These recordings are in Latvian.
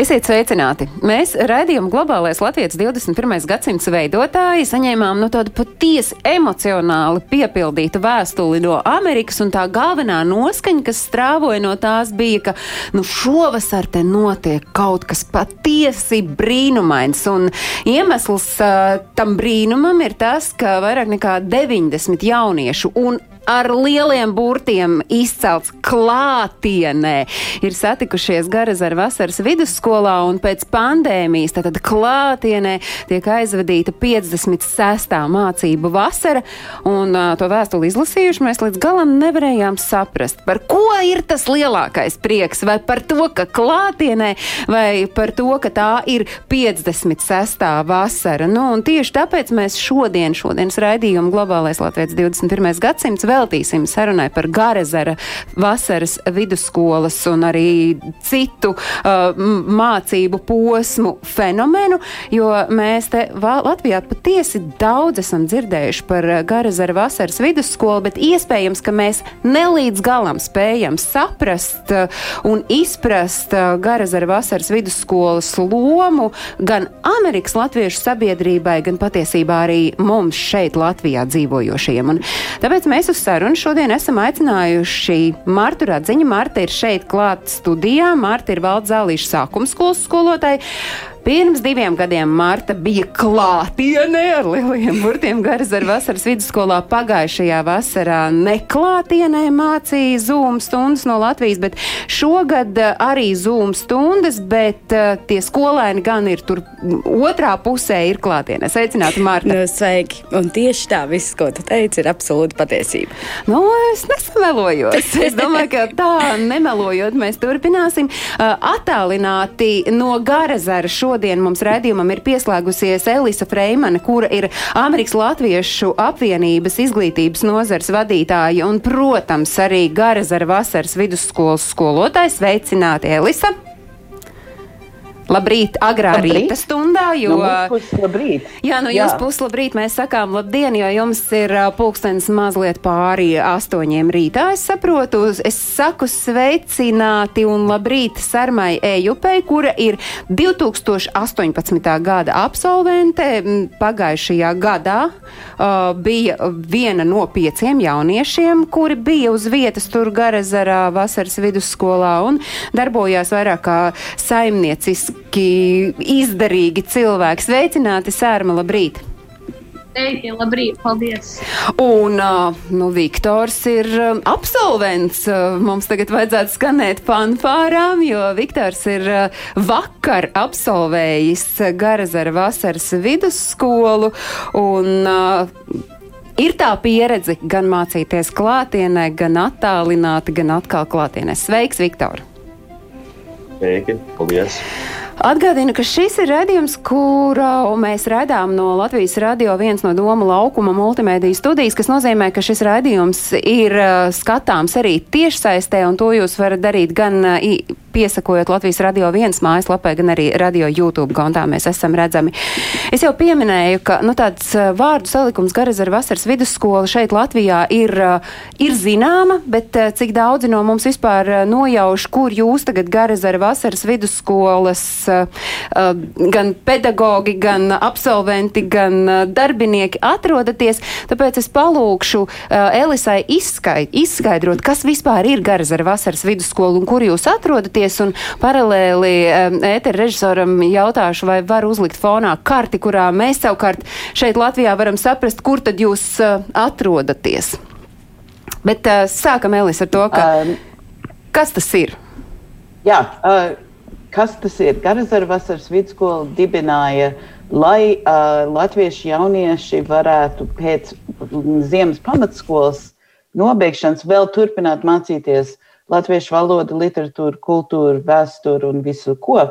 Esiet sveicināti! Mēs, raidījuma globālais Latvijas 21. gadsimts veidotāji, saņēmām no tādu patiesi emocionāli piepildītu vēstuli no Amerikas, un tā galvenā noskaņa, kas strāvoja no tās, bija, ka nu, šovasar te notiek kaut kas patiesi brīnumains, un iemesls uh, tam brīnumam ir tas, ka vairāk nekā 90 jauniešu un ar lieliem burtiem izcelts klātienē. Ir satikušies Garazara vasaras vidusskolā un pēc pandēmijas, tātad klātienē tiek aizvadīta 56. mācību vasara, un uh, to vēstuli izlasījuši mēs līdz galam nevarējām saprast, par ko ir tas lielākais prieks, vai par to, ka klātienē, vai par to, ka tā ir 56. vasara. Nu, tieši tāpēc mēs šodien, šodienas raidījumu globālais Latvijas 21. gadsimts veltīsim sarunai par Garezera vasaras vidusskolas un arī citu uh, mācību posmu fenomenu, jo mēs te Latvijā patiesi daudz esam dzirdējuši par uh, Garezera vasaras vidusskolu, bet iespējams, ka mēs nelīdz galam spējam saprast uh, un izprast uh, Garezera vasaras vidusskolas lomu gan Amerikas latviešu sabiedrībai, gan patiesībā arī mums šeit Latvijā dzīvojošiem. Un tāpēc mēs uz sarunu šodien esam aicinājuši Martu Radziņu. Marta ir šeit klāt studijā. Marta ir valsts zālīša sākuma skolas skolotāja. Pirms diviem gadiem Marta bija klātienē ar lieliem burtiem Garazara vasaras vidusskolā. Pagājušajā vasarā neklātienē mācīja Zoom stundas no Latvijas, bet šogad eh, arī Zoom stundas, bet uh, tie skolēni gan ir tur otrā pusē ir klātienē. Sveicināti, Marta! Nu, sveiki! Un tieši tā, viss, ko tu teici, ir absolūti patiesība. Nu, es nesamelojos. Es domāju, ka tā nemelojot, mēs turpināsim. Uh, attālināti no Garazara šodien mums redzījumam ir pieslēgusies Elisa Freimane, kura ir Amerikas Latviešu apvienības izglītības nozars vadītāja un, protams, arī Garazara vasaras vidusskolas skolotāja. Sveicināti, Elisa! Labrīt, agrā Labrīt. rīta stundā, jo No labrīt. Jā, no Jā. jūsu puses labrīt mēs sakām labdien, jo jums ir pulkstenis mazliet pāri astoņiem rītā, es saprotu. Es saku sveicināti un labrīt Sarmai Ejupei, kura ir 2018. gada absolvente. Pagājušajā gadā uh, bija viena no pieciem jauniešiem, kuri bija uz vietas tur Garazarā vasaras vidusskolā un darbojās vairāk kā saimnieciski izdarīgi cilvēki. Sveicināti, Sērma, labrīt! Sveiki, labrīt, paldies! Un uh, nu, Viktors ir um, absolvents. Uh, Mums tagad vajadzētu skanēt fanfārām, jo Viktors ir uh, vakar absolvējis Garazara vasaras vidusskolu. Un, uh, Ir tā pieredze gan mācīties klātienē, gan attālināti, gan atkal klātienē. Sveiks, Viktor! Sveiki, paldies! Atgādinu, ka šis ir redzējums, kuru mēs redzam no Latvijas radio viens no Doma laukuma multimediju studijas, kas nozīmē, ka šis redzējums ir uh, skatāms arī tiešsaistē, un to jūs varat darīt gan uh, piesakojot Latvijas radio viens mājaslapē, gan arī radio YouTube kontā mēs esam redzami. Es jau pieminēju, ka nu, tāds uh, vārdu salikums Garazara vasaras vidusskola šeit Latvijā ir, ir zināma, bet cik daudzi no mums vispār nojauš, kur jūs tagad Garazara vasaras vidusskolas gan pedagogi, gan absolventi, gan uh, darbinieki atrodaties. Tāpēc es palūkšu Elisai izskaid, izskaidrot, kas vispār ir Garazara vasaras vidusskola un kur jūs atrodaties. Un paralēli ēteru režisoram jautāšu, vai var uzlikt fonā karti, kurā mēs savukārt šeit Latvijā varam saprast, kur tad jūs atrodaties. Bet sākam, Elis, ar to, ka, Um, kas tas ir? jā, uh, kas tas ir? Garazara vasaras vidusskola dibināja, lai uh, latviešu jaunieši varētu pēc mm, ziemas pamatskolas nobeigšanas vēl turpināt mācīties latviešu valodu, literatūru, kultūru, vēsturi un visu ko.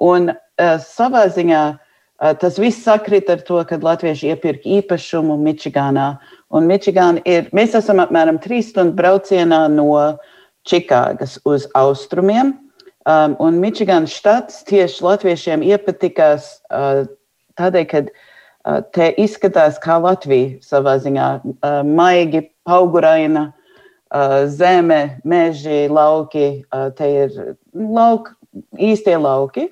Un uh, savā ziņā uh, tas viss sakrit ar to, kad latvieši iepirka īpašumu Mičigānā. Un Mičigāna ir, mēs esam apmēram trīs stundu braucienā no Čikāgas uz austrumiem. Um, un Mičiganas štats tieši latviešiem iepatikās uh, tādēļ, ka uh, te izskatās kā Latvija savā ziņā uh, maigi, auguraina, uh, zeme, meži, lauki. Uh, te ir lauk, īstie lauki.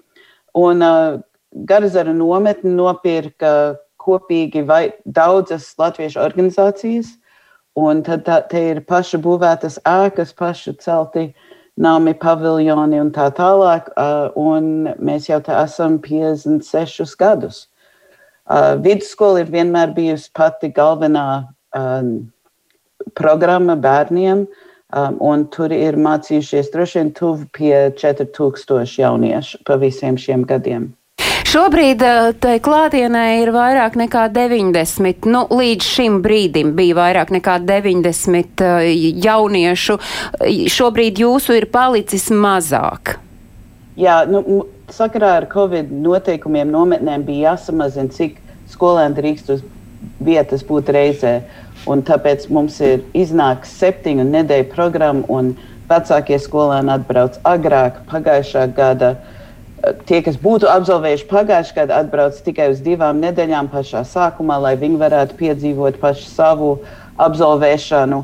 Un uh, Garazara nometni nopirka kopīgi vai daudzas latviešu organizācijas. Un tad tā, te ir paša būvētas ēkas, paša celti nami, paviljoni un tā tālāk. Un mēs jau te esam 56 gadus. Vidusskola ir vienmēr bijusi pati galvenā programma bērniem, un tur ir mācījušies droši vien tuvu pie 4000 jauniešu pa visiem šiem gadiem. Šobrīd eh, tai klātienē ir vairāk nekā 90. Nu, līdz šim brīdim bija vairāk nekā 90 eh, jauniešu. Šobrīd jūsu ir palicis mazāk. Jā, nu, sakarā ar Covid noteikumiem nometnēm bija jāsamazina, cik skolēni drīkst uz vietas būt reizē. Un tāpēc mums ir iznāks septiņu nedēļu programma, un vecākie skolēni atbrauc agrāk, pagājušā gada. Uh, tie, kas būtu absolvējuši pagājušajā gadā, atbrauc tikai uz divām nedēļām pašā sākumā, lai viņi varētu piedzīvot pašu savu absolvēšanu,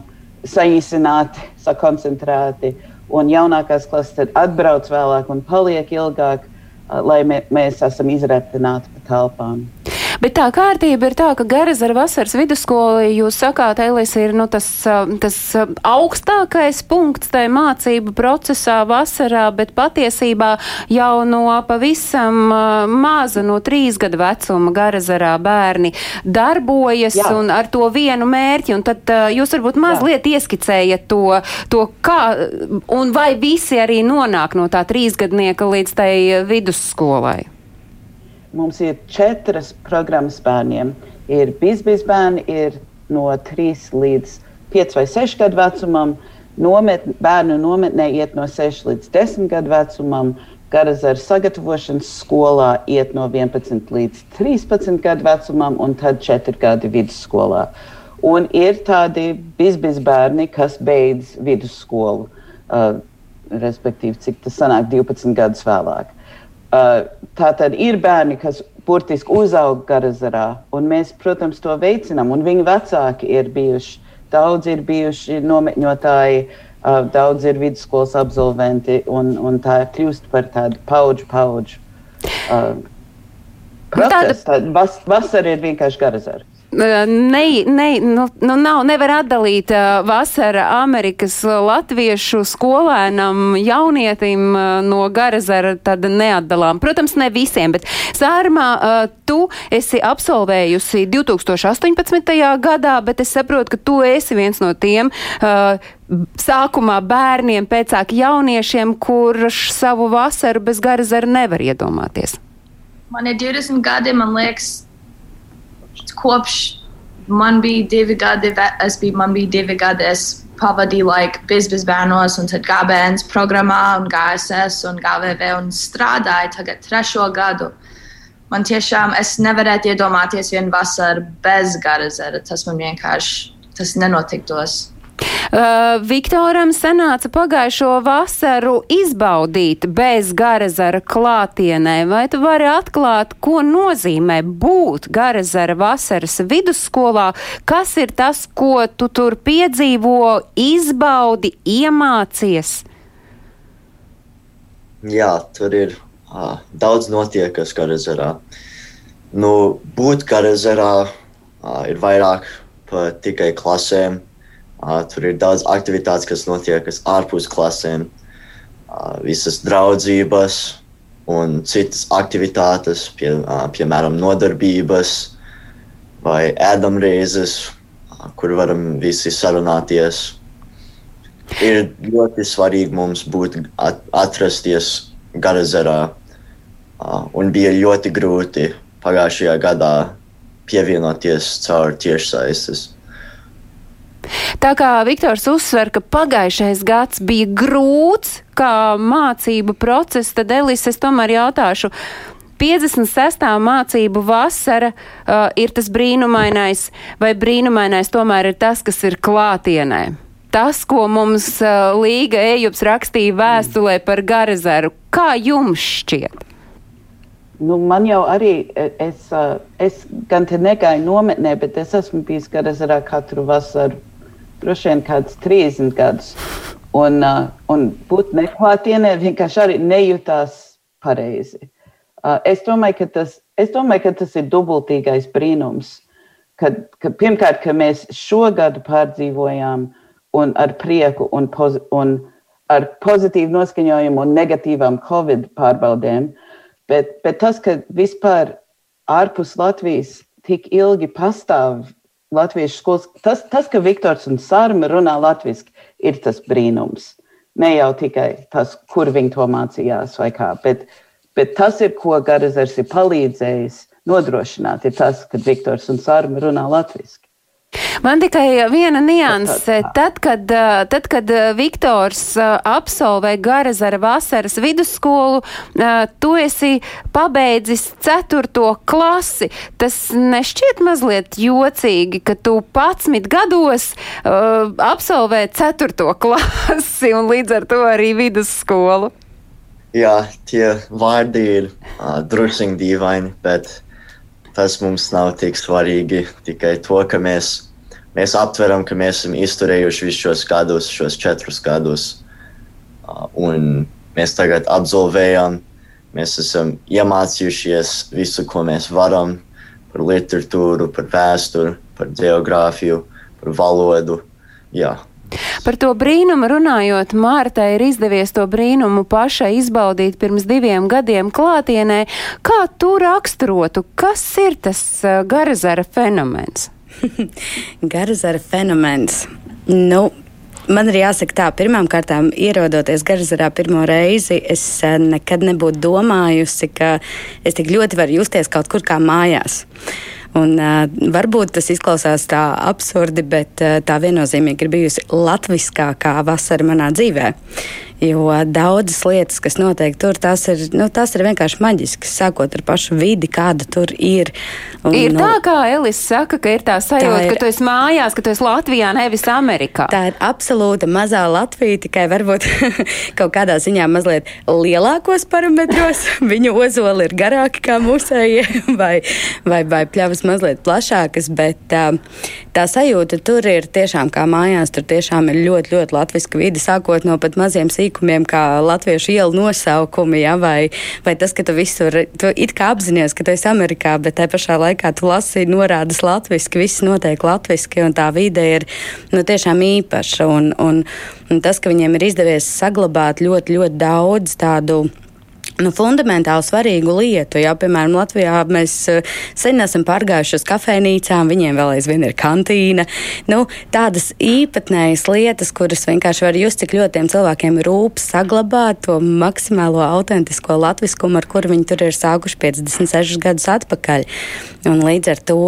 saīsināti, sakoncentrēti. Un jaunākās klases atbrauc vēlāk un paliek ilgāk, lai mē, mēs esam izretināti pa telpām. Bet tā kārtība ir tā, ka Garazara vasaras vidusskola, jūs sakāt, Elis, ir nu, tas, tas augstākais punkts tajā mācību procesā vasarā, bet patiesībā jau no pavisam maza, no trīs gadu vecuma Garazarā bērni darbojas Jā. un ar to vienu mērķi. Un tad jūs varbūt mazliet Jā. ieskicējat to, to, kā un vai visi arī nonāk no tā trīsgadnieka līdz tai vidusskolai. Mums ir četras programmas bērniem. Ir bizbis bērni, ir no 3 līdz 5 vai 6 gadu vecumam. Nomet, bērnu nometnē iet no 6 līdz 10 gadu vecumam. Garazara sagatavošanas skolā iet no 11 līdz 13 gadu vecumam, un tad 4 gadi vidusskolā. Un ir tādi bizbis bērni, kas beidz vidusskolu, uh, respektīvi, cik tas sanāk 12 gadus vēlāk. Uh, tā tad ir bērni, kas burtiski uzaug Garazarā, un mēs, protams, to veicinām. Viņu vecāki ir bijuši, daudz ir bijuši nometņotāji, uh, daudz ir vidusskolas absolventi, un, un tā kļūst par tādu paudžu, paudžu. Uh, procesu. Tāda vas, vasara ir vienkārši Garazara. Ne, ne, nu, nu nav, nevar atdalīt uh, vasara Amerikas latviešu skolēnam, jaunietim uh, no Garazara, tad neatdalām. Protams, ne visiem, bet Sārmā, uh, tu esi absolvējusi 2018. gadā, bet es saprotu, ka tu esi viens no tiem sākumā bērniem, pēcāk jauniešiem, kurš savu vasaru bez Garazara nevar iedomāties. Man ir 20 gadi, man liekas, kopš man bija divi gadi, es biju, man bija divi gadi, es pavadīju laiku bizbis bērnos un tad gābēns programmā un GSS un GVV un strādāju tagad trešo gadu. Man tiešām, es nevarētu iedomāties vienu vasaru bez garazera. Tas man vienkārši, tas nenotiktos. Uh, Viktoram sanāca pagājušo vasaru izbaudīt bez garazara klātienē. Vai tu vari atklāt, ko nozīmē būt garazara vasaras vidusskolā? Kas ir tas, ko tu tur piedzīvo, izbaudi, iemācies? Jā, tur ir uh, daudz notiekas garazarā. Nu, būt garazarā uh, ir vairāk par tikai klasēm Uh, tur ir daudz aktivitātes, kas notiek ārpus klasēm, uh, visas draudzības un citas aktivitātes, pie, uh, piemēram, nodarbības vai ēdamreizes, uh, kur varam visi sarunāties. Ir ļoti svarīgi mums būt at atrasties Garazarā, uh, un bija ļoti grūti pagājušajā gadā pievienoties caur tiešsaistes. Tā kā Viktors uzsver, ka pagājušais gads bija grūts kā mācību process, tad Elis, es tomēr jautāšu. 56. mācību vasara uh, ir tas brīnumainais, vai brīnumainais tomēr ir tas, kas ir klātienē? tas, ko mums uh, Līga Ejups rakstīja vēstulē par Garazaru. Kā jums šķiet? Nu, man jau arī, e, es, ā, es gan te negāju nometnē, bet es esmu bijis Garazarā katru vasaru, droši vien kāds 30 gadus. Un, ā, un būt neklātienē vienkārši arī nejūtās pareizi. Ā, Es domāju, tas, es domāju, ka tas ir dubultīgais brīnums. Kad, ka, pirmkārt, ka mēs šo gadu pārdzīvojām un ar prieku un, poz, un ar pozitīvu noskaņojumu un negatīvām Covid pārbaudēm. Bet, bet tas, ka vispār ārpus Latvijas tik ilgi pastāv latviešu skolas, tas, tas ka Viktors un Sārma runā latviešu, ir tas brīnums. Ne jau tikai tas, kur viņi to mācījās vai kā, bet, bet tas ir, ko Garazars ir palīdzējis nodrošināt, ir tas, ka Viktors un Sārma runā latviešu. Man tikai viena nianse. Tad, kad, tad, kad ā, Viktors ā, absolvē Garazara vasaras vidusskolu, tu esi pabeidzis ceturto klasi. Tas nešķiet mazliet jocīgi, ka tu 11 gados uh, absolvē ceturto klasi un līdz ar to arī vidusskolu. Jā, tie vārdi ir uh, druskuļi dīvaini, bet tas mums nav tik svarīgi. Tikai to, ka mēs, mēs aptveram, ka mēs esam izturējuši visus šos gadus, šos četrus gadus. Un mēs tagad absolvējam, mēs esam iemācījušies visu, ko mēs varam par literatūru, par vēsturi, par geogrāfiju, par valodu. Jā. Par to brīnumu runājot, Mārtai ir izdevies to brīnumu pašai izbaudīt pirms diviem gadiem klātienē. Kā tu raksturotu, kas ir tas uh, garazara fenomens? Garazara fenomens. Nu, Man ir jāsaka, tā, pirmām kārtām, ierodoties Garzarā pirmo reizi, es eh, nekad nebūtu domājusi, ka es tik ļoti varu justies kaut kur kā mājās. Un, varbūt tas izklausās tā absurdi, bet tā viennozīmīgi ir bijusi latviskākā vasara manā dzīvē. Jo daudzas lietas, kas notiek tur, tās ir, nu, tās ir vienkārši maģiskas, sākot ar pašu vidi, kāda tur ir. Un, Ir nu, tā, kā Elis saka, ka ir tā sajūta, Tā ir- ka tu esi mājās, ka tu esi Latvijā, nevis Amerikā. Tā ir absolūta mazā Latvija, tikai varbūt kaut kādā ziņā mazliet lielākos parametros. Viņu ozoli ir garāki kā mūsējie, vai, vai, vai pļavas mazliet plašākas, bet tā, tā sajūta tur ir tiešām kā mājās. Tur tiešām ir ļoti, ļoti latviska vide, sākot no pat maziem sīkumiem, kā latviešu ielu nosaukumi, ja, vai, vai tas, ka tu visur, tu it kā apzinājies, ka tu esi Amerikā, bet tajā pašā laikā tu lasi norādes latviski, viss notiek latviski, un tā vide ir nu, tiešām īpaša. Un, un, un tas, ka viņiem ir izdevies saglabāt ļoti, ļoti daudz tādu. Nu, fundamentāli svarīgu lietu. Jā, piemēram, Latvijā mēs eh, sen esam pārgājuši uz kafejnīcām, viņiem vēl aizvien ir kantīna. Nu, tādas īpatnējas lietas, kuras vienkārši var just, cik ļoti tiem cilvēkiem rūp saglabāt to maksimālo autentisko latviskumu, ar kuru viņi tur ir sākuši 56 gadus atpakaļ. Un līdz ar to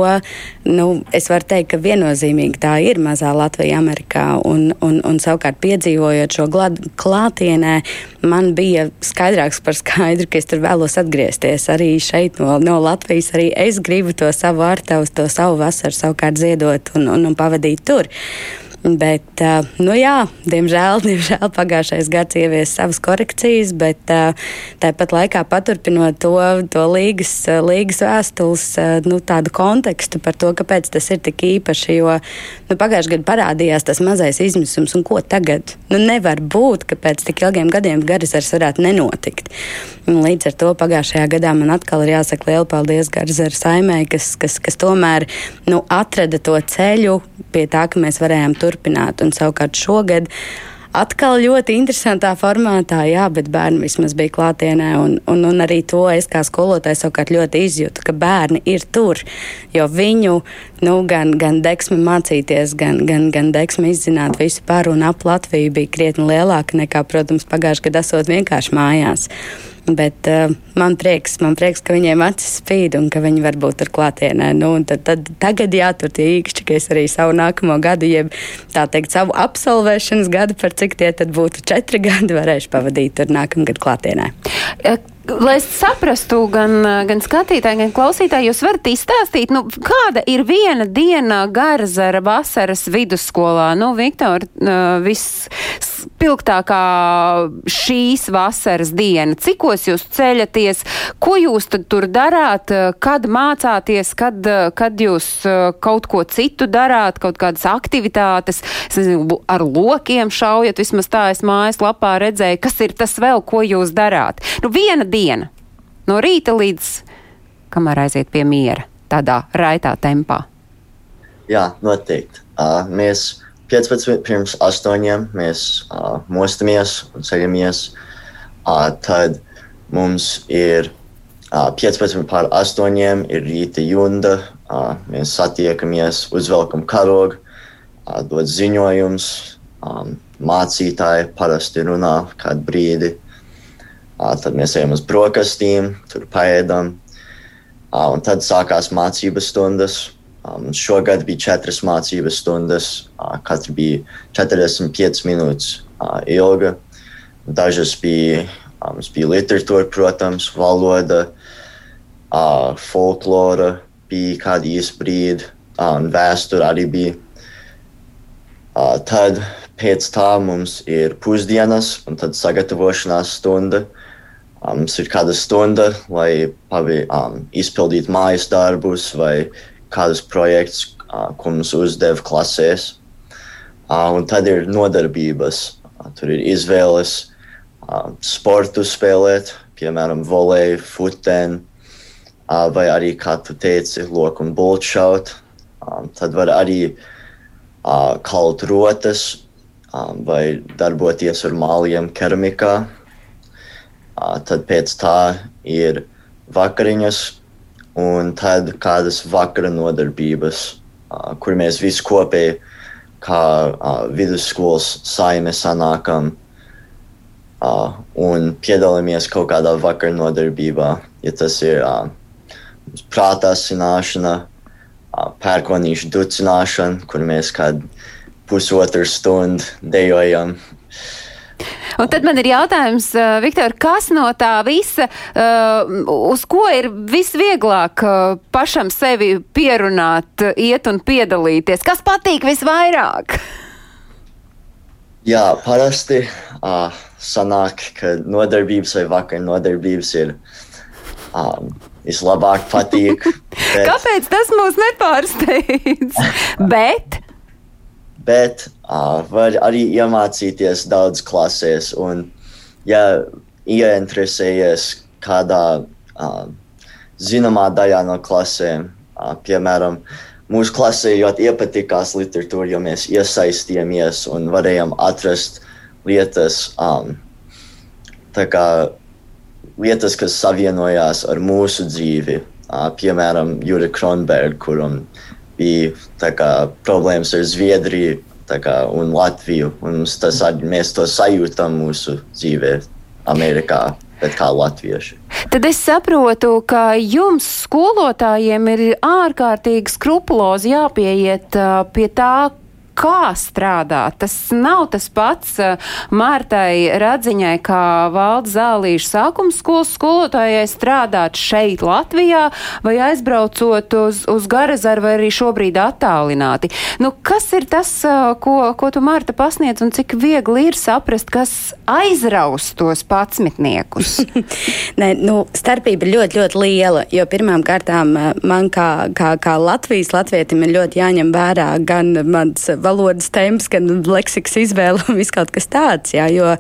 nu, es varu teikt, ka viennozīmīgi tā ir mazā Latvija Amerikā. Un, un, un savukārt piedzīvojot šo gladu klātienē, man bija skaidrāks par skaidru, ka es tur vēlos atgriezties arī šeit no, no Latvijas. Arī es gribu to savu ārtavu, to savu vasaru savukārt ziedot un, un, un pavadīt tur. Bet, nu jā, diemžēl, diemžēl pagājušais gads ievies savas korekcijas, bet tāpat laikā paturpinot to, to līgas, līgas vēstules nu, tādu kontekstu par to, kāpēc tas ir tik īpaši. Jo nu, pagājušajā gadā parādījās tas mazais izmisums, un ko tagad? Nu, nevar būt, ka pēc tik ilgiem gadiem garazars varētu nenotikt. Un līdz ar to pagājušajā gadā man atkal ir jāsaka liela paldies garazara saimē, kas, kas, kas tomēr nu, atrada to ceļu pie tā, ka mēs varējām turpināt. Un savukārt šogad atkal ļoti interesantā formātā, jā, bet bērni vismaz bija klātienē. Un, un, un arī to es kā skolotāja savukārt ļoti izjūtu, ka bērni ir tur. Jo viņu nu, gan, gan deksme mācīties, gan, gan, gan deksme izzināt visu par un ap Latviju bija krietni lielāka nekā, protams, pagājušajā gadā esot vienkārši mājās. Bet uh, man prieks, man prieks, ka viņiem acis spīd un ka viņi var būt tur klātienē. Nu, tad, tad, tagad jātur tie īkšķi, ka es arī savu nākamo gadu, jeb tā teikt, savu absolvēšanas gadu, par cik tie tad būtu četri gadi, varēšu pavadīt tur nākamgad klātienē. Eh, Lai saprastu gan, gan skatītāji, gan klausītāji, jūs varat izstāstīt, nu, kāda ir viena diena Garzara vasaras vidusskolā? Nu, Viktor, visspilgtākā šīs vasaras diena. Cikos jūs ceļaties? Ko jūs tur darāt? Kad mācāties? Kad, kad jūs kaut ko citu darāt? Kaut kādas aktivitātes? Es nezinu, ar lokiem šaujat, vismaz tā es mājas lapā redzēju. Kas ir tas vēl, ko jūs darāt? Nu, viena diena. No rīta līdz kamēr aiziet pie miera, tādā raitā tempā. Jā, noteikti. Uh, mēs 15 pirms 8 mēs uh, mostamies un ceļamies. Uh, tad mums ir uh, 15 pār 8 ir rīta junda. Uh, mēs satiekamies, uzvelkam karogu, uh, dod ziņojums. Um, mācītāji parasti runā kādu brīdi. Tad mēs ejam uz brokastīm, tur paēdam. Un tad sākās mācības stundas. Um, šogad bija četras mācības stundas, uh, katra bija 45 minūtes uh, ilga. Dažas bija, um, bija literatūra, protams, valoda, uh, folklora, bija kādi īsbrīdi, uh, un vēsture arī bija. Uh, tad pēc tā mums ir pusdienas, un tad sagatavošanās stunda. Uh, Um, mums ir kāda stunda, lai pavi, um, izpildītu mājas darbus vai kādus projektus, ko mums uzdeva klasēs. Un tad ir nodarbības. Tur ir izvēles sportu spēlēt, piemēram, volēju, futeni, vai arī, kā tu teici, loku un bultu šaut. Tad var arī kalt rotas vai darboties ar māliem keramikā. Tad pēc tā ir vakariņas, un tad kādas vakara nodarbības, kur mēs visi kopīgi, kā vidusskolas saime, sanākam un piedalāmies kaut kādā vakara nodarbībā. Ja tas ir prātā sināšana, pērkonīšu ducināšana, kur mēs kādu pusotru stundu dejojam. Un tad man ir jautājums, uh, Viktor, kas no tā visa, uh, uz ko ir visvieglāk uh, pašam sevi pierunāt, iet un piedalīties? Kas patīk visvairāk? Jā, parasti uh, sanāk, ka nodarbības vai vakar nodarbības ir um, vislabāk patīk. Bet... Kāpēc tas mūs nepārsteidz? bet bet uh, var arī iemācīties daudz klasēs. Un, ja ieinteresējies kādā uh, zināmā daļā no klasēm, uh, piemēram, mūsu klasē ļoti iepatikās literatūra, jo mēs iesaistījāmies un varējām atrast lietas, um, kā, lietas kas savienojās ar mūsu dzīvi. Uh, piemēram, Jūra Kronberga, kuram bija kā, problēmas ar Zviedriju kā, un Latviju. Un tas, mēs to sajūtam mūsu dzīvē, Amerikā. Bet kā latvieši. Tad es saprotu, ka jums, skolotājiem, ir ārkārtīgi skrupulozi jāpieiet pie tā, kā strādāt. Tas nav tas pats uh, Mārtai Radziņai, kā valda zālīšu sākuma skolas skolotājai strādāt šeit Latvijā vai aizbraucot uz, uz Garazaru vai arī šobrīd attālināti. Nu, kas ir tas, uh, ko, ko tu Mārta pasniedz un cik viegli ir saprast, kas aizraus tos patsmitniekus? Nē, nu, starpība ir ļoti, ļoti liela, jo pirmām kārtām uh, man kā, kā, kā Latvijas latvietim ir ļoti jāņem vērā gan mans valodas temps, gan leksikas izvēle un viss kaut kas tāds. Jā, jo,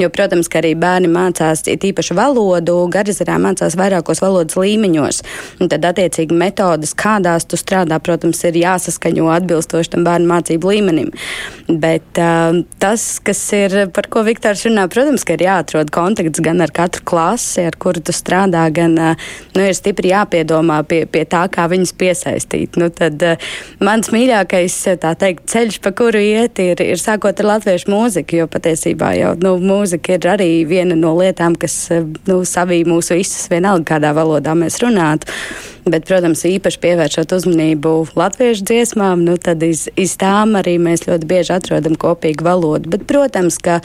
jo, protams, ka arī bērni mācās tīpaši valodu, garizarā mācās vairākos valodas līmeņos. Un tad, attiecīgi, metodas, kādās tu strādā, protams, ir jāsaskaņo atbilstoši tam bērnu mācību līmenim. Bet uh, tas, kas ir, par ko Viktors runā, protams, ka ir jāatrod kontakts gan ar katru klasi, ar kuru tu strādā, gan uh, nu, ir stipri jāpiedomā pie, pie tā, kā viņus piesaistīt. Nu, tad, uh, mans mīļākais, tā teikt, ceļš ceļš, pa kuru iet, ir, ir sākot ar latviešu mūziku, jo patiesībā jau nu, mūzika ir arī viena no lietām, kas nu, savī mūsu visus vienalga, kādā valodā mēs runātu. Bet, protams, īpaši pievēršot uzmanību latviešu dziesmām, nu, tad iz, iz tām arī mēs ļoti bieži atrodam kopīgu valodu. Bet, protams, ka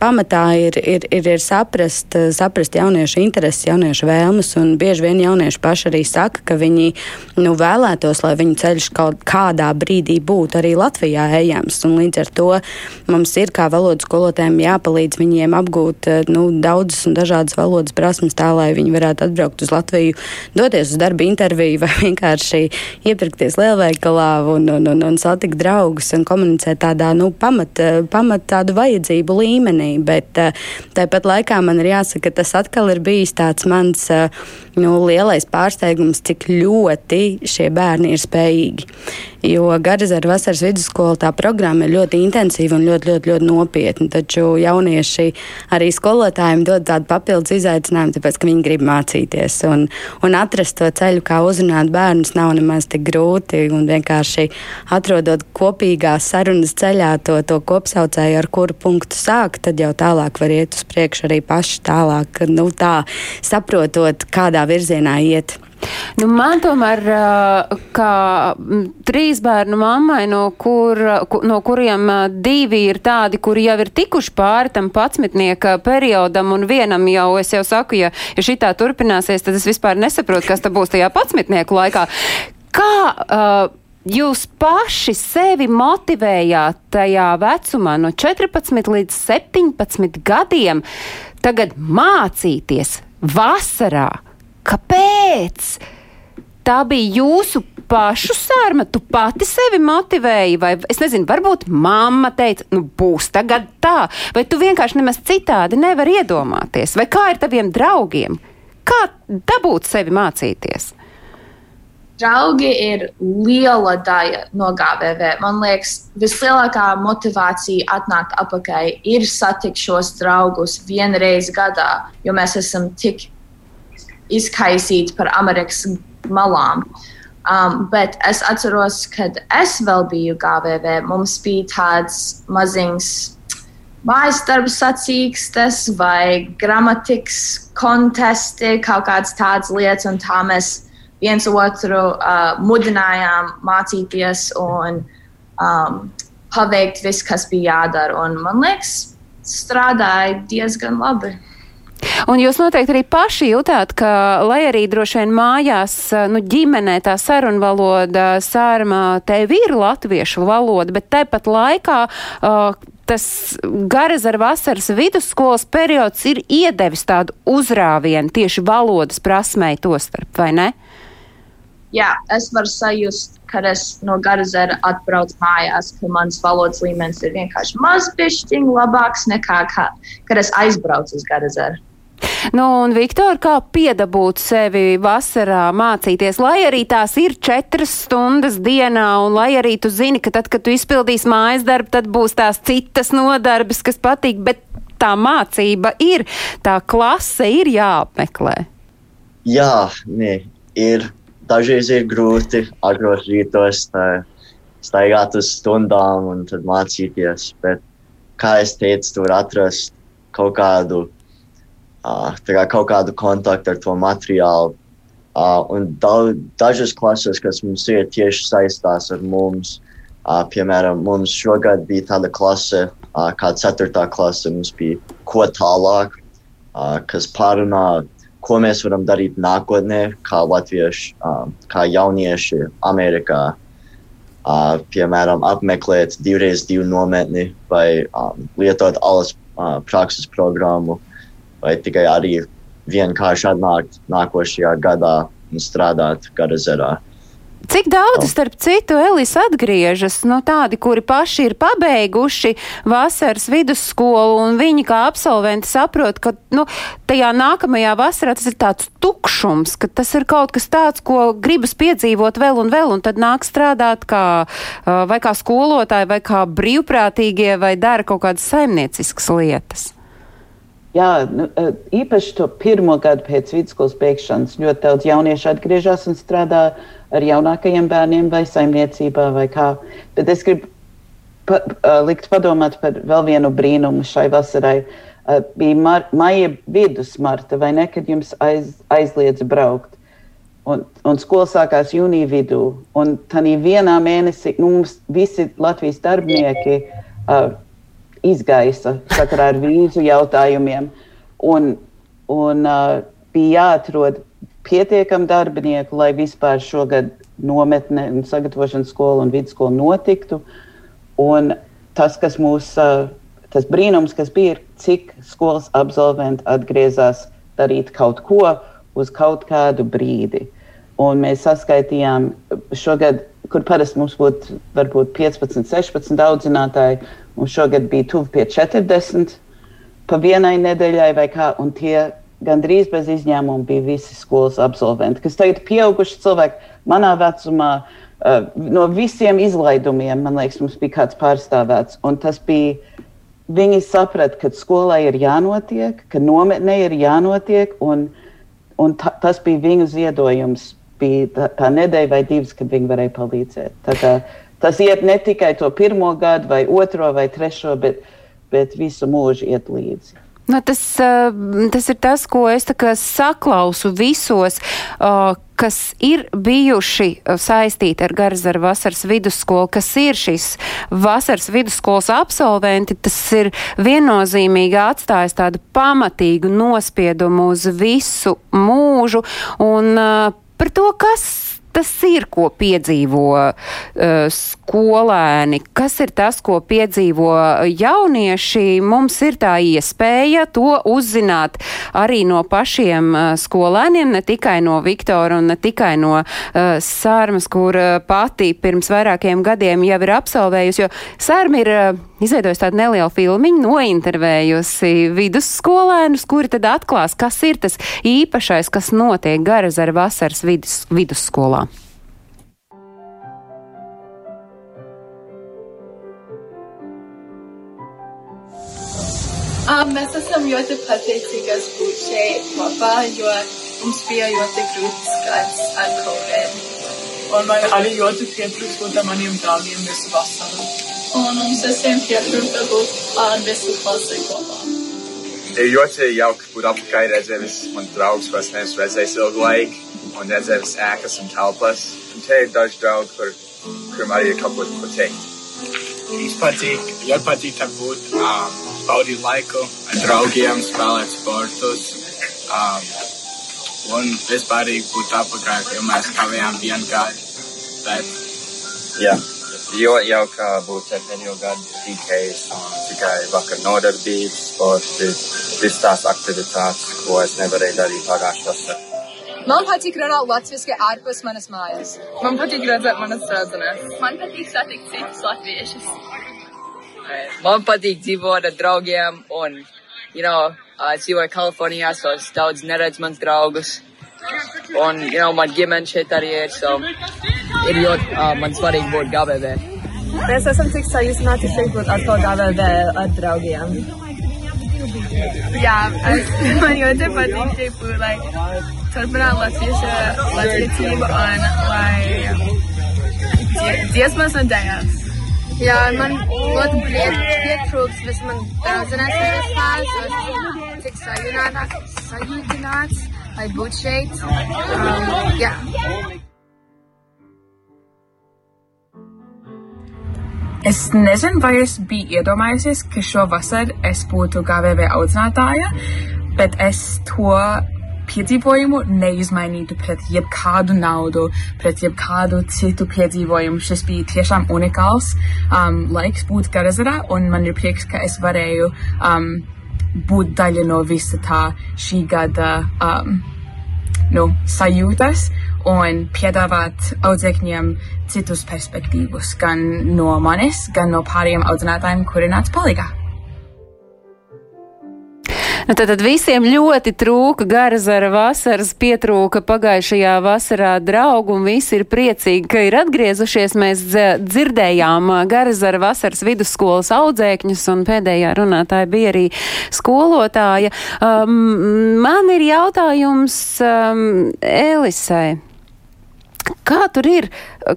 pamatā ir, ir, ir, ir saprast, saprast jauniešu intereses, jauniešu vēlmes, un bieži vien jaunieši paši arī saka, ka viņi nu, vēlētos, lai viņu ceļš kaut kādā brīdī būtu arī Latvijā ejams. Un līdz ar to mums ir kā valodas skolotājiem jāpalīdz viņiem apgūt nu, daudzas un dažādas valodas prasmes tā, lai viņi varētu atbraukt uz Latviju, doties uz darba interviju vai vienkārši iepirkties lielveikalā un, un, un, un satikt draugus un komunicēt tādā nu, pamat, pamat tādu vajadzību līmenī. Bet tāpat laikā man ir jāsaka, ka tas atkal ir bijis tāds mans nu, lielais pārsteigums, cik ļoti šie bērni ir spējīgi. Jo Garzera vasaras vidusskola tā programma ir ļoti intensīva un ļoti, ļoti, ļoti nopietna. Taču jaunieši arī skolotājiem dod tādu papildus izaicinājumu, tāpēc, ka viņi grib mācīties. Un, un atrast to ceļu, kā uzrunāt bērnus, nav nemaz tik grūti. Un vienkārši atrodot kopīgā sarunas ceļā to, to kopsaucēju, ar kuru punktu sākt, tad jau tālāk var iet uz priekšu arī paši tālāk, nu, tā, saprotot, kādā virzienā iet. Nu, man tomēr, kā trīs bērnu mammai, no, kur, no kuriem divi ir tādi, kuri jau ir tikuši pāri tam patsmitnieka periodam, un vienam jau, es jau saku, ja, ja šitā turpināsies, tad es vispār nesaprotu, kas tad būs tajā patsmitnieku laikā. Kā uh, jūs paši sevi motivējāt tajā vecumā no 14 līdz 17 gadiem tagad mācīties vasarā? Kāpēc? Tā bija jūsu pašu sārma, tu pati sevi motivēji, vai es nezinu, varbūt mamma teica, nu būs tagad tā, vai tu vienkārši nemaz citādi nevari iedomāties, vai kā ir taviem draugiem? Kā dabūt sevi mācīties? Draugi ir liela daļa no GVV. Man liekas, vislielākā motivācija atnākt atpakaļ ir satikt šos draugus vienreiz gadā, jo mēs esam tik izkaisīti par Amerikas malām. Um, bet es atceros, kad es vēl biju GVV, mums bija tāds maziņš mājas darba sacīkstes vai gramatikas kontesti, kaut kādas tādas lietas, un tā mēs viens otru uh, mudinājām mācīties un um, paveikt visu, kas bija jādara. Un, man liekas, strādāja diezgan labi. Un jūs noteikti arī paši jūtāt, ka, lai arī droši vien mājās, nu, ģimenē tā sarunvaloda, sārma tev ir latviešu valoda, bet tepat laikā uh, tas garas ar vasaras vidusskolas periods ir iedevis tādu uzrāvienu tieši valodas prasmei to starp, vai ne? Jā, es varu sajust, kad es no Garazera atbraucu mājās, ka mans valodas līmenis ir vienkārši mazliet labāks nekā kā, kad es aizbraucu uz Garazeru. Nu, un, Viktor, kā piedabūt sevi vasarā mācīties, lai arī tās ir četras stundas dienā, un lai arī tu zini, ka tad, kad tu izpildīsi mājas darbu, tad būs tās citas nodarbes, kas patīk, bet tā mācība ir, tā klase ir jāapmeklē. Jā, nē, ir. Dažreiz ir grūti agros rītos staigāt uz stundām un tad mācīties, bet, kā es teicu, tur atrast kaut kādu kā kaut kādu kontaktu ar to materiālu. Uh, un da, dažas klases, kas mums ir tieši saistās ar mums, uh, piemēram, mums šogad bija tāda klase, uh, kā 4. klase, mums bija ko tālāk, uh, kas pārunā, ko mēs varam darīt nākotnē, kā latvieši, uh, kā jaunieši Amerikā. Uh, piemēram, apmeklēt divreiz divu nometni vai um, lietot alas uh, prakses programmu vai tikai arī vienkārši atnākt nākošajā gadā un strādāt Garazerā. Cik daudz, starp citu, Elis atgriežas no nu, tādi, kuri paši ir pabeiguši vasaras vidusskolu, un viņi kā absolventi saprot, ka nu, tajā nākamajā vasarā tas ir tāds tukšums, ka tas ir kaut kas tāds, ko gribas piedzīvot vēl un vēl, un tad nāk strādāt kā vai kā skolotāji, vai kā brīvprātīgie, vai dara kaut kādas saimnieciskas lietas. Jā, nu, e, īpaši to pirmo gadu pēc vidusskolas beigšanas ļoti daudz jauniešu atgriežas un strādā ar jaunākajiem bērniem vai saimniecībā vai kā. Bet es gribu pa, uh, likt padomāt par vēl vienu brīnumu šai vasarai. Uh, bija mar, maija vidus, Marta, vai ne, kad jums aiz, aizliedz braukt. Un, un skola sākās jūnija vidū. Un tādā vienā mēnesī nu, mums visi Latvijas darbinieki uh, izgaisa sakarā ar vīzu jautājumiem. Un, un uh, bija jāatrod pietiekami darbinieku, lai vispār šogad nometne, sagatavošanas skola un vidusskola notiktu. Un tas, kas mūs, uh, tas brīnums, kas bija, ir, cik skolas absolventi atgriezās darīt kaut ko uz kaut kādu brīdi. Un mēs saskaitījām šogad, kur parasti mums būtu varbūt 15, 16 audzinātāji, un šogad bija tuvu pie 40 pa vienai nedēļai vai kā, un tie gandrīz bez izņēmuma bija visi skolas absolventi, kas tagad ir pieauguši cilvēki manā vecumā. Uh, no visiem izlaidumiem, man liekas, mums bija kāds pārstāvēts. Tas bija, viņi saprata, ka skolai ir jānotiek, ka nometnē ir jānotiek, un, un ta, tas bija viņu ziedojums bija tā, tā nedēļa vai divas, kad viņi varēja palīdzēt. Tā kā, tas iet ne tikai to pirmo gadu, vai otro, vai trešo, bet, bet visu mūžu iet līdzi. Nu, tas, tas ir tas, ko es saklausu visos, kas ir bijuši saistīti ar Garzaru vasaras vidusskolu, kas ir šīs vasaras vidusskolas absolventi. Tas ir viennozīmīgi atstājis tādu pamatīgu nospiedumu uz visu mūžu. Un, par to, kas tas ir, ko piedzīvo uh, skolēni, kas ir tas, ko piedzīvo jaunieši. Mums ir tā iespēja to uzzināt arī no pašiem uh, skolēniem, ne tikai no Viktora un ne tikai no uh, Sārmas, kur uh, pati pirms vairākiem gadiem jau ir absolvējusi, jo Sārma ir uh, izveidojusi tādu nelielu filmiņu, nointervējusi vidusskolēnus, kuri tad atklās, kas ir tas īpašais, kas notiek Garazara vasaras vidus, vidusskolā. Um, mēs esam ļoti pateicīgas būt šeit kopā, jo mums bija ļoti grūts gads ar Covid. Un man arī ļoti pietrūkst būt ar maniem draugiem visu vasaru. Un mums visiem pietrūkst būt ar visu klasi kopā. Ir ļoti jauki būt apkārt, redzēt visus man draugus, ko es neesmu redzējis ilgu laiku, un redzēt visas ēkas un telpas. Un te ir daži draugi, kur, kuriem arī ir kaut ko, ko teikt. Mums patīk, ļoti patīk tā būt. Um, baudīt laiku ar draugiem, spēlēt sportus. Um, un vispārīgi būt apakaļ, jo mēs kavējām vienu gadu. Bet... Jā, jo jau kā būt ar pēdējo gadu DKs un tikai vakar nodarbības, sporti, visas tās aktivitātes, ko es nevarēju darīt pagājušajā vasarā. Man patīk runāt latviešu ārpus manas mājas. Man patīk redzēt manas draudzenes. Man patīk satikt citus latviešus. Man patīk dzīvot ar draugiem un, you know, uh, dzīvoju Kalifornijā, so es daudz neredzu mans draugus. Un, you know, man ģimene šeit arī ir, so ir ļoti uh, man svarīgi būt GBV. Mēs esam tik sajūsmāti šeit būt atkal GBV ar draugiem. Jā, es, man ļoti patīk šeit būt, lai turpināt latviešu latviecību un lai dziesmas un dējas. Jā, man ļoti pietrūks visas man draudzenes vispār, so es tik sajūtināts, sajūtināts, lai būtu šeit. Um, jā. Es nezinu, vai es biju iedomājusies, ka šo vasaru es būtu GVV audzinātāja, bet es to piedzīvojumu neizmainītu pret jebkādu naudu, pret jebkādu citu piedzīvojumu. Šis bija tiešām unikāls um, laiks būt Garazarā, un man ir prieks, ka es varēju um, būt daļa no visa tā šī gada um, nu, sajūtas un piedāvāt audzēkņiem citus perspektīvus, gan no manis, gan no pārējiem audzinātājiem, kuri nāca palīgā. Nu, tad, tad visiem ļoti trūka garazara vasaras, pietrūka pagājušajā vasarā draugu, un visi ir priecīgi, ka ir atgriezušies. Mēs dzirdējām garazara vasaras vidusskolas audzēkņus, un pēdējā runātāja bija arī skolotāja. Um, man ir jautājums um, Elisai. Kā tur ir?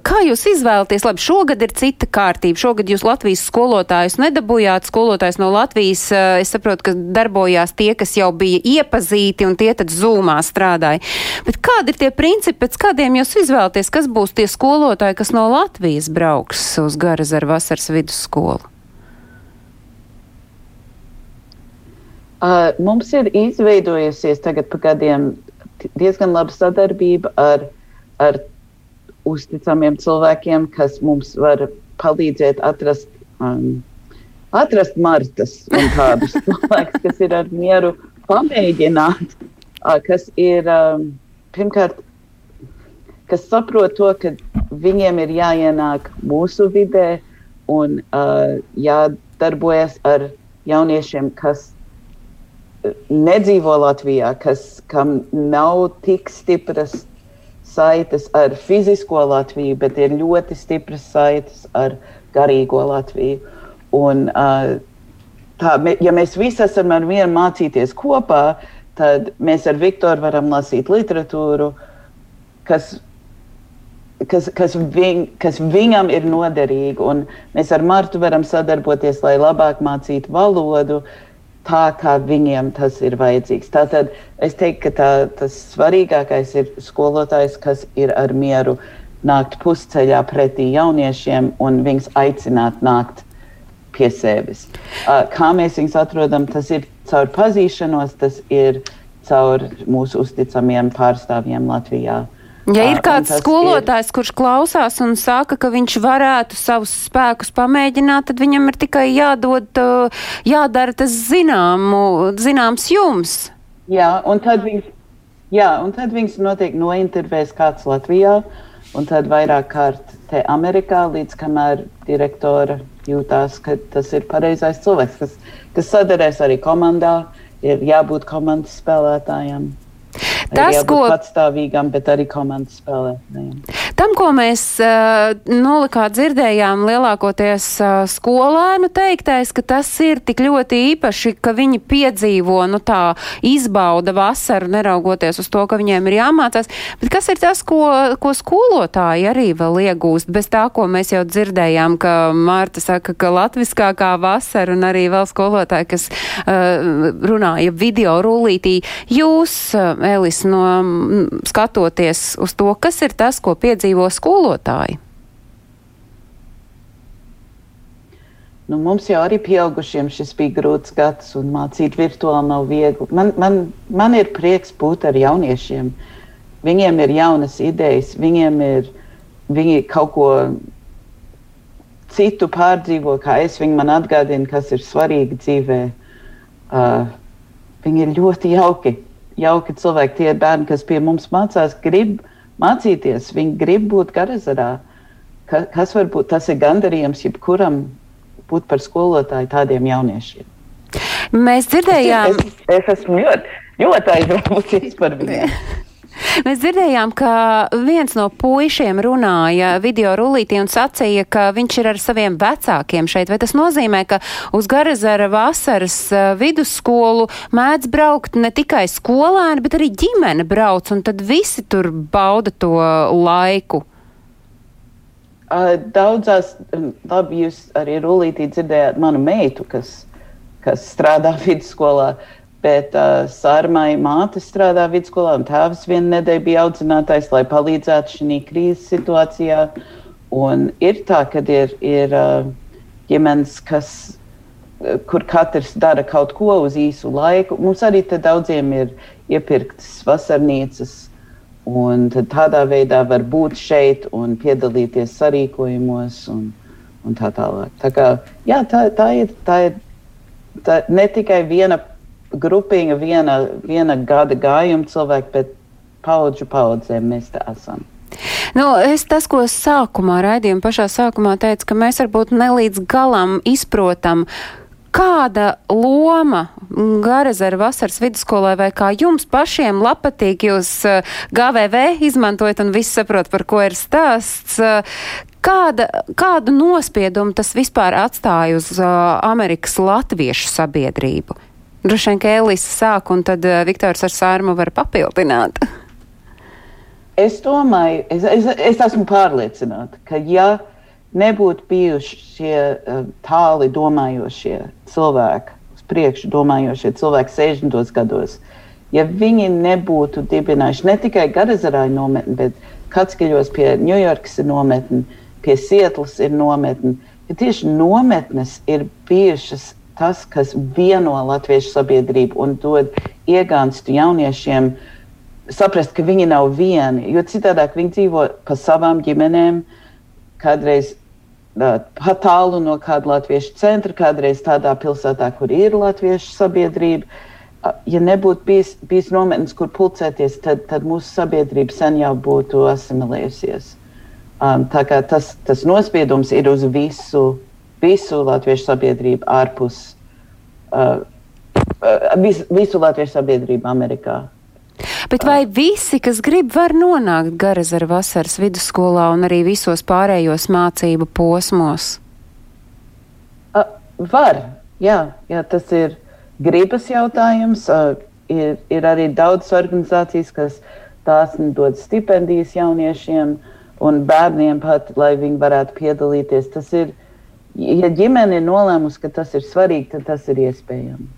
Kā jūs izvēlaties? Labi, šogad ir cita kārtība. Šogad jūs Latvijas skolotājus nedabūjāt. Skolotājs no Latvijas, eh, es saprotu, ka darbojās tie, kas jau bija iepazīti un tie tad zūmā strādāja. Bet kādi ir tie principi, pēc kādiem jūs izvēlaties? Kas būs tie skolotāji, kas no Latvijas brauks uz Garazaru vasaras vidusskolu? Uh, mums ir izveidojusies tagad pa gadiem diezgan laba sadarbība ar, ar uzticamiem cilvēkiem, kas mums var palīdzēt atrast, um, atrast martas un tādus cilvēkus, kas ir ar mieru pamēģināt, uh, kas ir um, pirmkārt, kas saprot to, ka viņiem ir jāienāk mūsu vidē un uh, jādarbojas ar jauniešiem, kas nedzīvo Latvijā, kas, kam nav tik stipras saites ar fizisko Latviju, bet ir ļoti stipras saites ar garīgo Latviju. Un, uh, tā, ja mēs visi esam ar vienu mācīties kopā, tad mēs ar Viktoru varam lasīt literatūru, kas, kas, kas, viņ, kas viņam ir noderīga. Mēs ar Martu varam sadarboties, lai labāk mācītu valodu, tā kā viņiem tas ir vajadzīgs. Tātad es teiktu, ka tā, tas svarīgākais ir skolotājs, kas ir ar mieru nākt pusceļā pretī jauniešiem un viņus aicināt nākt pie sevis. Kā mēs viņus atrodam, tas ir caur pazīšanos, tas ir caur mūsu uzticamiem pārstāvjiem Latvijā. Ja ir kāds skolotājs, ir... kurš klausās un saka, ka viņš varētu savus spēkus pamēģināt, tad viņam ir tikai jādod, jādara tas zināmu, zināms jums. Jā, un tad viņš, jā, un tad viņš noteikti nointervēs kāds Latvijā, un tad vairāk kārt te Amerikā, līdz kamēr direktora jūtās, ka tas ir pareizais cilvēks, kas, kas sadarēs arī komandā, ir jābūt komandas spēlētājiem. Tas, ko patstāvīgam, bet arī komandas spēlētājiem. Tam, ko mēs uh, nolikā dzirdējām, lielākoties uh, skolēnu teiktais, ka tas ir tik ļoti īpaši, ka viņi piedzīvo, nu tā, izbauda vasaru, neraugoties uz to, ka viņiem ir jāmācās. Bet kas ir tas, ko, ko skolotāji arī vēl iegūst, bez tā, ko mēs jau dzirdējām, ka Mārta saka, ka latviskākā vasara un arī vēl skolotāji, kas uh, runāja video rullītī. Jūs, uh, Elis, no skatoties uz to, kas ir tas, ko piedzīvo skolotāji? Nu, mums jau arī pieaugušiem šis bija grūts gads, un mācīt virtuāli nav viegli. Man, man, man ir prieks būt ar jauniešiem. Viņiem ir jaunas idejas, viņiem ir viņi kaut ko citu pārdzīvo, kā es. Viņi man atgādina, kas ir svarīgi dzīvē. Uh, viņi ir ļoti jauki jauki cilvēki, tie bērni, kas pie mums mācās, grib mācīties, viņi grib būt Garazarā. Ka, kas var būt tas ir gandarījums jebkuram būt par skolotāju tādiem jauniešiem? Mēs dzirdējām, es, es, es esmu ļoti, ļoti aizrauties par viņiem. Mēs dzirdējām, ka viens no puišiem runāja video rullītī un sacīja, ka viņš ir ar saviem vecākiem šeit. Vai tas nozīmē, ka uz Garazara vasaras eh, vidusskolu mēdz braukt ne tikai skolēni, bet arī ģimene brauc, un tad visi tur bauda to laiku? Daudzās, labi, jūs arī rullītī dzirdējāt manu meitu, kas, kas strādā vidusskolā. Uh, Bet uh, Sārmai māte strādā vidusskolā, un tēvs vienu nedēļu bija audzinātājs, lai palīdzētu šajā krīzes situācijā. Un ir tā, ka ir, ir uh, ģimenes, kas, uh, kur katrs dara kaut ko uz īsu laiku. Mums arī daudziem ir iepirktas vasarnīcas, un tādā veidā var būt šeit un piedalīties sarīkojumos un, un tā tālāk. Tā, kā, jā, tā, tā ir, tā ir tā, ne tikai viena grupiņa, viena, viena gada gājuma cilvēki, bet paudžu paudzēm mēs te esam. Nu, es tas, ko sākumā raidījuma pašā sākumā teicu, ka mēs varbūt nelīdz galam izprotam, kāda loma Garazera vasaras vidusskolē vai kā jums pašiem patīk, jūs eh, GVV izmantojat un visi saprot, par ko ir stāsts. Eh, kāda, kādu nospiedumu tas vispār atstāja uz uh, Amerikas latviešu sabiedrību? Droši vien, ka Elisa sāk, un tad uh, Viktors ar Sārmu var papildināt. es domāju, es, es, es esmu pārliecināta, ka ja nebūtu bijuši šie uh, tāli domājošie cilvēki, uz priekšu domājošie cilvēki 60. gados, ja viņi nebūtu dibinājuši ne tikai Garazarāju nometni, bet Katskaļos pie Ņujorkas ir nometni, pie Sietlas ir nometni, ka tieši nometnes ir bijušas tas, kas vieno latviešu sabiedrību un dod iegānstu jauniešiem saprast, ka viņi nav vieni. Jo citādi viņi dzīvo pa savām ģimenēm, kādreiz pat tālu no kāda latviešu centra, kādreiz tādā pilsētā, kur ir latviešu sabiedrība. Ja nebūtu bijis, bijis nometnes, kur pulcēties, tad, tad mūsu sabiedrība sen jau būtu asimilējusies. Um, tā kā tas, tas nospiedums ir uz visu, visu latviešu sabiedrību ārpus, uh, uh, vis, visu latviešu sabiedrību Amerikā. Bet vai visi, kas grib, var nonākt Garazara vasaras vidusskolā un arī visos pārējos mācību posmos? Uh, var, jā, jā, tas ir gribas jautājums. Uh, ir, ir arī daudz organizācijas, kas tās dod stipendijas jauniešiem un bērniem pat, lai viņi varētu piedalīties. Tas ir, ja ģimene ir nolēmusi, ka tas ir svarīgi, tad tas ir iespējams.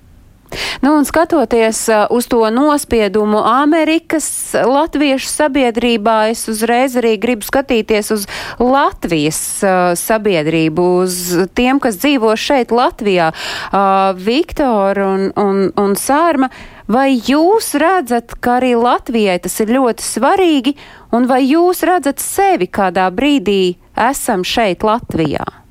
Nu, un skatoties uh, uz to nospiedumu Amerikas latviešu sabiedrībā, es uzreiz arī gribu skatīties uz Latvijas uh, sabiedrību, uz tiem, kas dzīvo šeit Latvijā. Uh, Viktor un, un, un Sārma, vai jūs redzat, ka arī Latvijai tas ir ļoti svarīgi, un vai jūs redzat sevi kādā brīdī esam šeit Latvijā?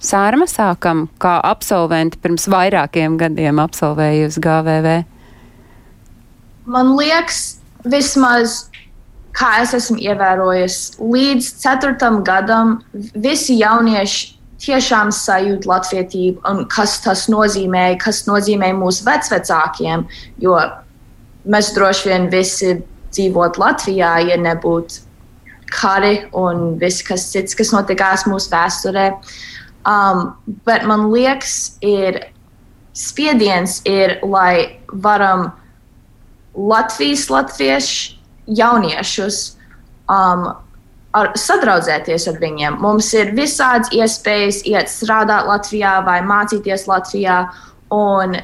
Sārma sākam, kā absolventi pirms vairākiem gadiem absolvējusi GVV? Man liekas, vismaz kā es esmu ievērojis, līdz ceturtam gadam visi jaunieši tiešām sajūt latvietību un kas tas nozīmē, kas nozīmē mūsu vecvecākiem, jo mēs droši vien visi dzīvot Latvijā, ja nebūtu kari un viss kas cits, kas notikās mūsu vēsturē. Um, bet man liekas, ir spiediens, ir, lai varam Latvijas latviešu jauniešus um, ar, sadraudzēties ar viņiem. Mums ir visādas iespējas iet strādāt Latvijā vai mācīties Latvijā. Un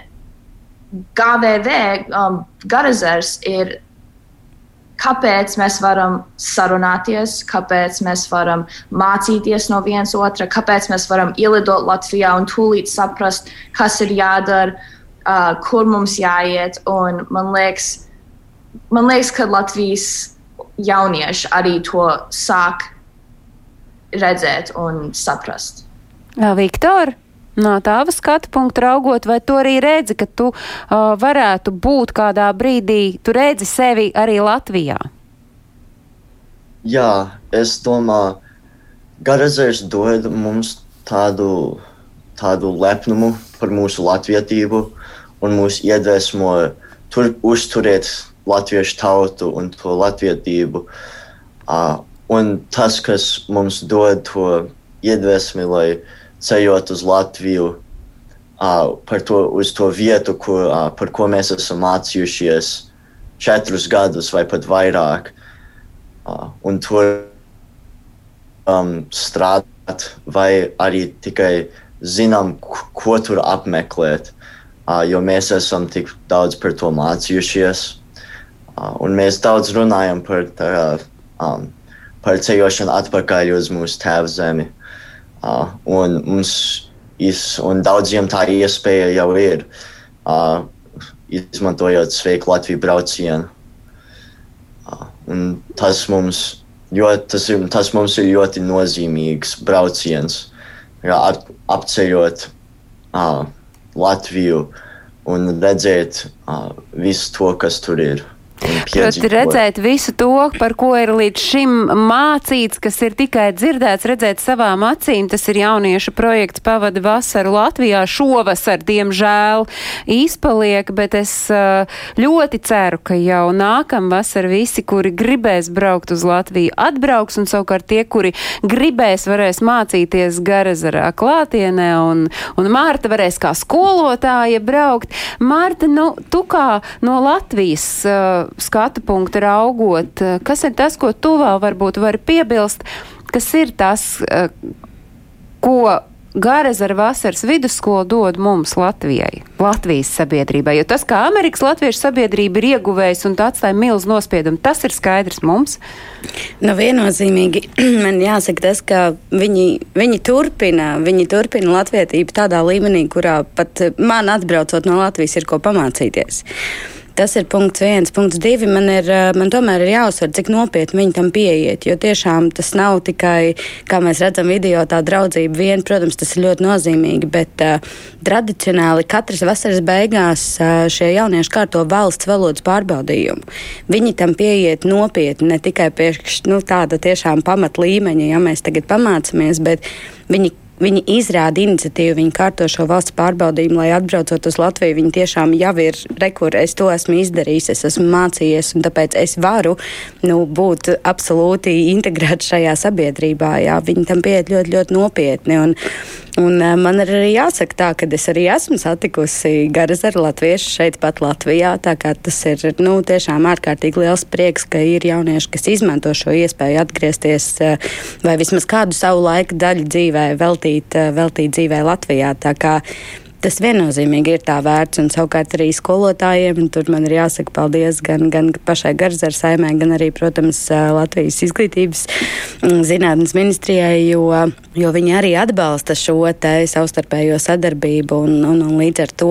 GVV um, Garazers ir kāpēc mēs varam sarunāties, kāpēc mēs varam mācīties no viens otra, kāpēc mēs varam ielidot Latvijā un tūlīt saprast, kas ir jādara, uh, kur mums jāiet. Un man liekas, man liekas, ka Latvijas jaunieši arī to sāk redzēt un saprast. Viktor? No tava skatu punkta raugot, vai tu arī redzi, ka tu uh, varētu būt kādā brīdī, tu redzi sevi arī Latvijā? Jā, es domāju, Garazers dod mums tādu, tādu lepnumu par mūsu latvietību un mūs iedvesmo tur uzturēt latviešu tautu un to latvietību. Uh, un tas, kas mums dod to iedvesmi, lai ceļot uz Latviju, par to, uz to vietu, kur, par ko mēs esam mācījušies četrus gadus vai pat vairāk. Un tur um, strādāt, vai arī tikai zinām, ko tur apmeklēt, jo mēs esam tik daudz par to mācījušies. Un mēs daudz runājam par, tā, um, par ceļošanu atpakaļ uz mūsu tēvu zemi. Uh, un mums is, un daudziem tā iespēja jau ir, uh, izmantojot sveiku Latviju braucienu. Uh, tas, mums, jo, tas, ir, tas mums ir ļoti nozīmīgs brauciens, ap, apceļot uh, Latviju un redzēt uh, visu to, kas tur ir. Proti redzēt visu to, par ko ir līdz šim mācīts, kas ir tikai dzirdēts, redzēt savām acīm. Tas ir jauniešu projekts Pavada vasaru Latvijā. Šovasar, diemžēl, izpaliek, bet es uh, ļoti ceru, ka jau nākam vasar visi, kuri gribēs braukt uz Latviju, atbrauks, un savukārt tie, kuri gribēs, varēs mācīties Garazarā klātienē, un, un Mārta varēs kā skolotāja braukt. Mārta, nu, tu kā no Latvijas. Skatu punkta raugot, uh, kas ir tas, ko tu vēl varbūt vari piebilst, kas ir tas, uh, ko Gārezara vasaras vidusskola dod mums Latvijai, Latvijas sabiedrībai, jo tas, kā Amerikas latviešu sabiedrība ir ieguvējis un tā atstāja milzu nospiedumu, tas ir skaidrs mums. Nu, viennozīmīgi man jāsaka tas, ka viņi, viņi turpina, viņi turpina latvietību tādā līmenī, kurā pat man atbraucot no Latvijas ir ko pamācīties. Tas ir punkts viens. Punkts divi. Man, ir, eh, man tomēr ir jāuzsver, cik nopietni viņi tam pieiet. Jo tiešām tas nav tikai, kā mēs redzam, video tā draudzība vien. Protams, tas ir ļoti nozīmīgi, bet uh, tradicionāli katras vasaras beigās uh, šie jaunieši kārto valsts valodas pārbaudījumu. Viņi tam pieiet nopietni, ne tikai pie nu, tāda tiešām pamat līmeņa, ja mēs tagad pamācamies, bet viņi Viņi izrāda iniciatīvu, viņi kārto šo valsts pārbaudījumu, lai atbraucot uz Latviju, viņi tiešām jau ir rekur, es to esmu izdarījis, es esmu mācījies, un tāpēc es varu nu, būt absolūti integrēts šajā sabiedrībā. Jā. Viņi tam pieiet ļoti, ļoti nopietni. Un, Un uh, man ir arī jāsaka tā, ka es arī esmu satikusi Garazaru latviešu šeit pat Latvijā. Tā kā tas ir nu, tiešām ārkārtīgi liels prieks, ka ir jaunieši, kas izmanto šo iespēju atgriezties uh, vai vismaz kādu savu laiku daļu dzīvē veltīt, uh, veltīt dzīvē Latvijā. Tas viennozīmīgi ir tā vērts. Un savukārt arī skolotājiem tur man ir jāsaka paldies gan, gan pašai Garzaras saimē, gan arī, protams, Latvijas izglītības mm, zinātnes ministrijai, jo, jo viņi arī atbalsta šo te savstarpējo sadarbību un, un, un līdz ar to,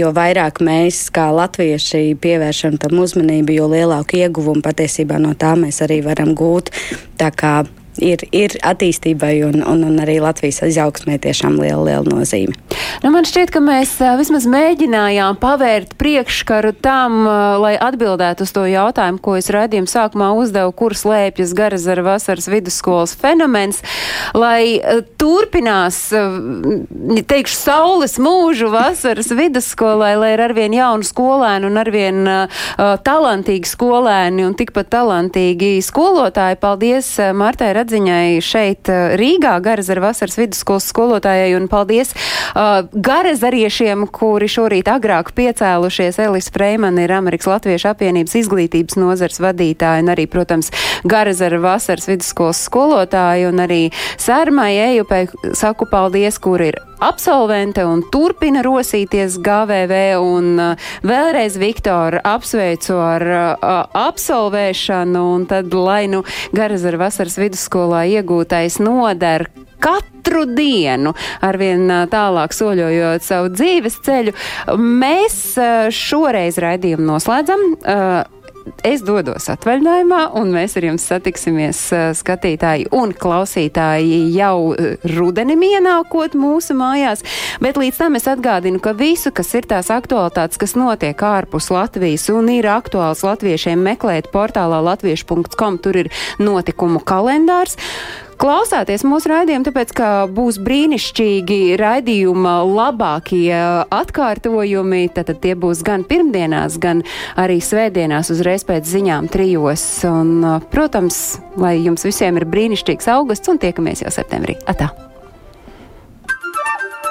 jo vairāk mēs kā latvieši pievēršam tam uzmanību, jo lielāku ieguvumu patiesībā no tā mēs arī varam gūt. Tā kā ir, ir attīstībai un, un, un arī Latvijas izaugsmē tiešām liela, liela nozīme. Nu, man šķiet, ka mēs vismaz mēģinājām pavērt priekškaru tam, lai atbildētu uz to jautājumu, ko es redzējumu sākumā uzdevu, kur slēpjas Garazara vasaras vidusskolas fenomens, lai turpinās, teikšu, saules mūžu vasaras vidusskolai, lai ir arvien jaunu skolēnu un arvien uh, talantīgi skolēni un tikpat talantīgi skolotāji. Paldies Martai Radziņai šeit Rīgā, Garazara vasaras vidusskolas skolotājai un paldies uh, garezariešiem, kuri šorīt agrāk piecēlušies. Elis Freiman ir Amerikas Latviešu apvienības izglītības nozars vadītāja un arī, protams, garezara vasaras vidusskolas skolotāja un arī Sērmai Ejupei saku paldies, kur ir absolvente un turpina rosīties GVV un uh, vēlreiz Viktoru apsveicu ar uh, absolvēšanu un tad, lai nu Garazara vasaras vidusskolā iegūtais noder katru dienu, arvien tālāk soļojot savu dzīves ceļu. Mēs šoreiz raidījumu noslēdzam. Es dodos atvaļinājumā, un mēs ar jums satiksimies skatītāji un klausītāji jau rudenim ienākot mūsu mājās. Bet līdz tam es atgādinu, ka visu, kas ir tās aktualitātes, kas notiek ārpus Latvijas un ir aktuāls latviešiem, meklēt portālā latviešu.com. Tur ir notikumu kalendārs. Klausāties mūsu raidījumu, tāpēc, ka būs brīnišķīgi raidījuma labākie atkārtojumi. Tad tie būs gan pirmdienās, gan arī svētdienās uzreiz pēc ziņām trijos. Un, protams, lai jums visiem ir brīnišķīgs augusts un tiekamies jau septembrī. Atā!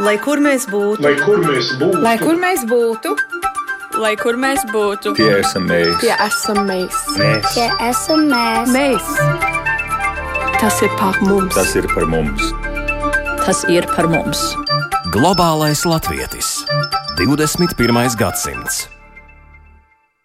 Lai kur mēs būtu, lai kur mēs būtu, lai kur mēs būtu, lai kur mēs būtu, tie esam mēs, tie esam mēs, mēs. Tie esam mēs. mēs. Tas ir par mums. Tas ir par mums. Tas ir par mums. Globālais latvietis. 21. gadsimts.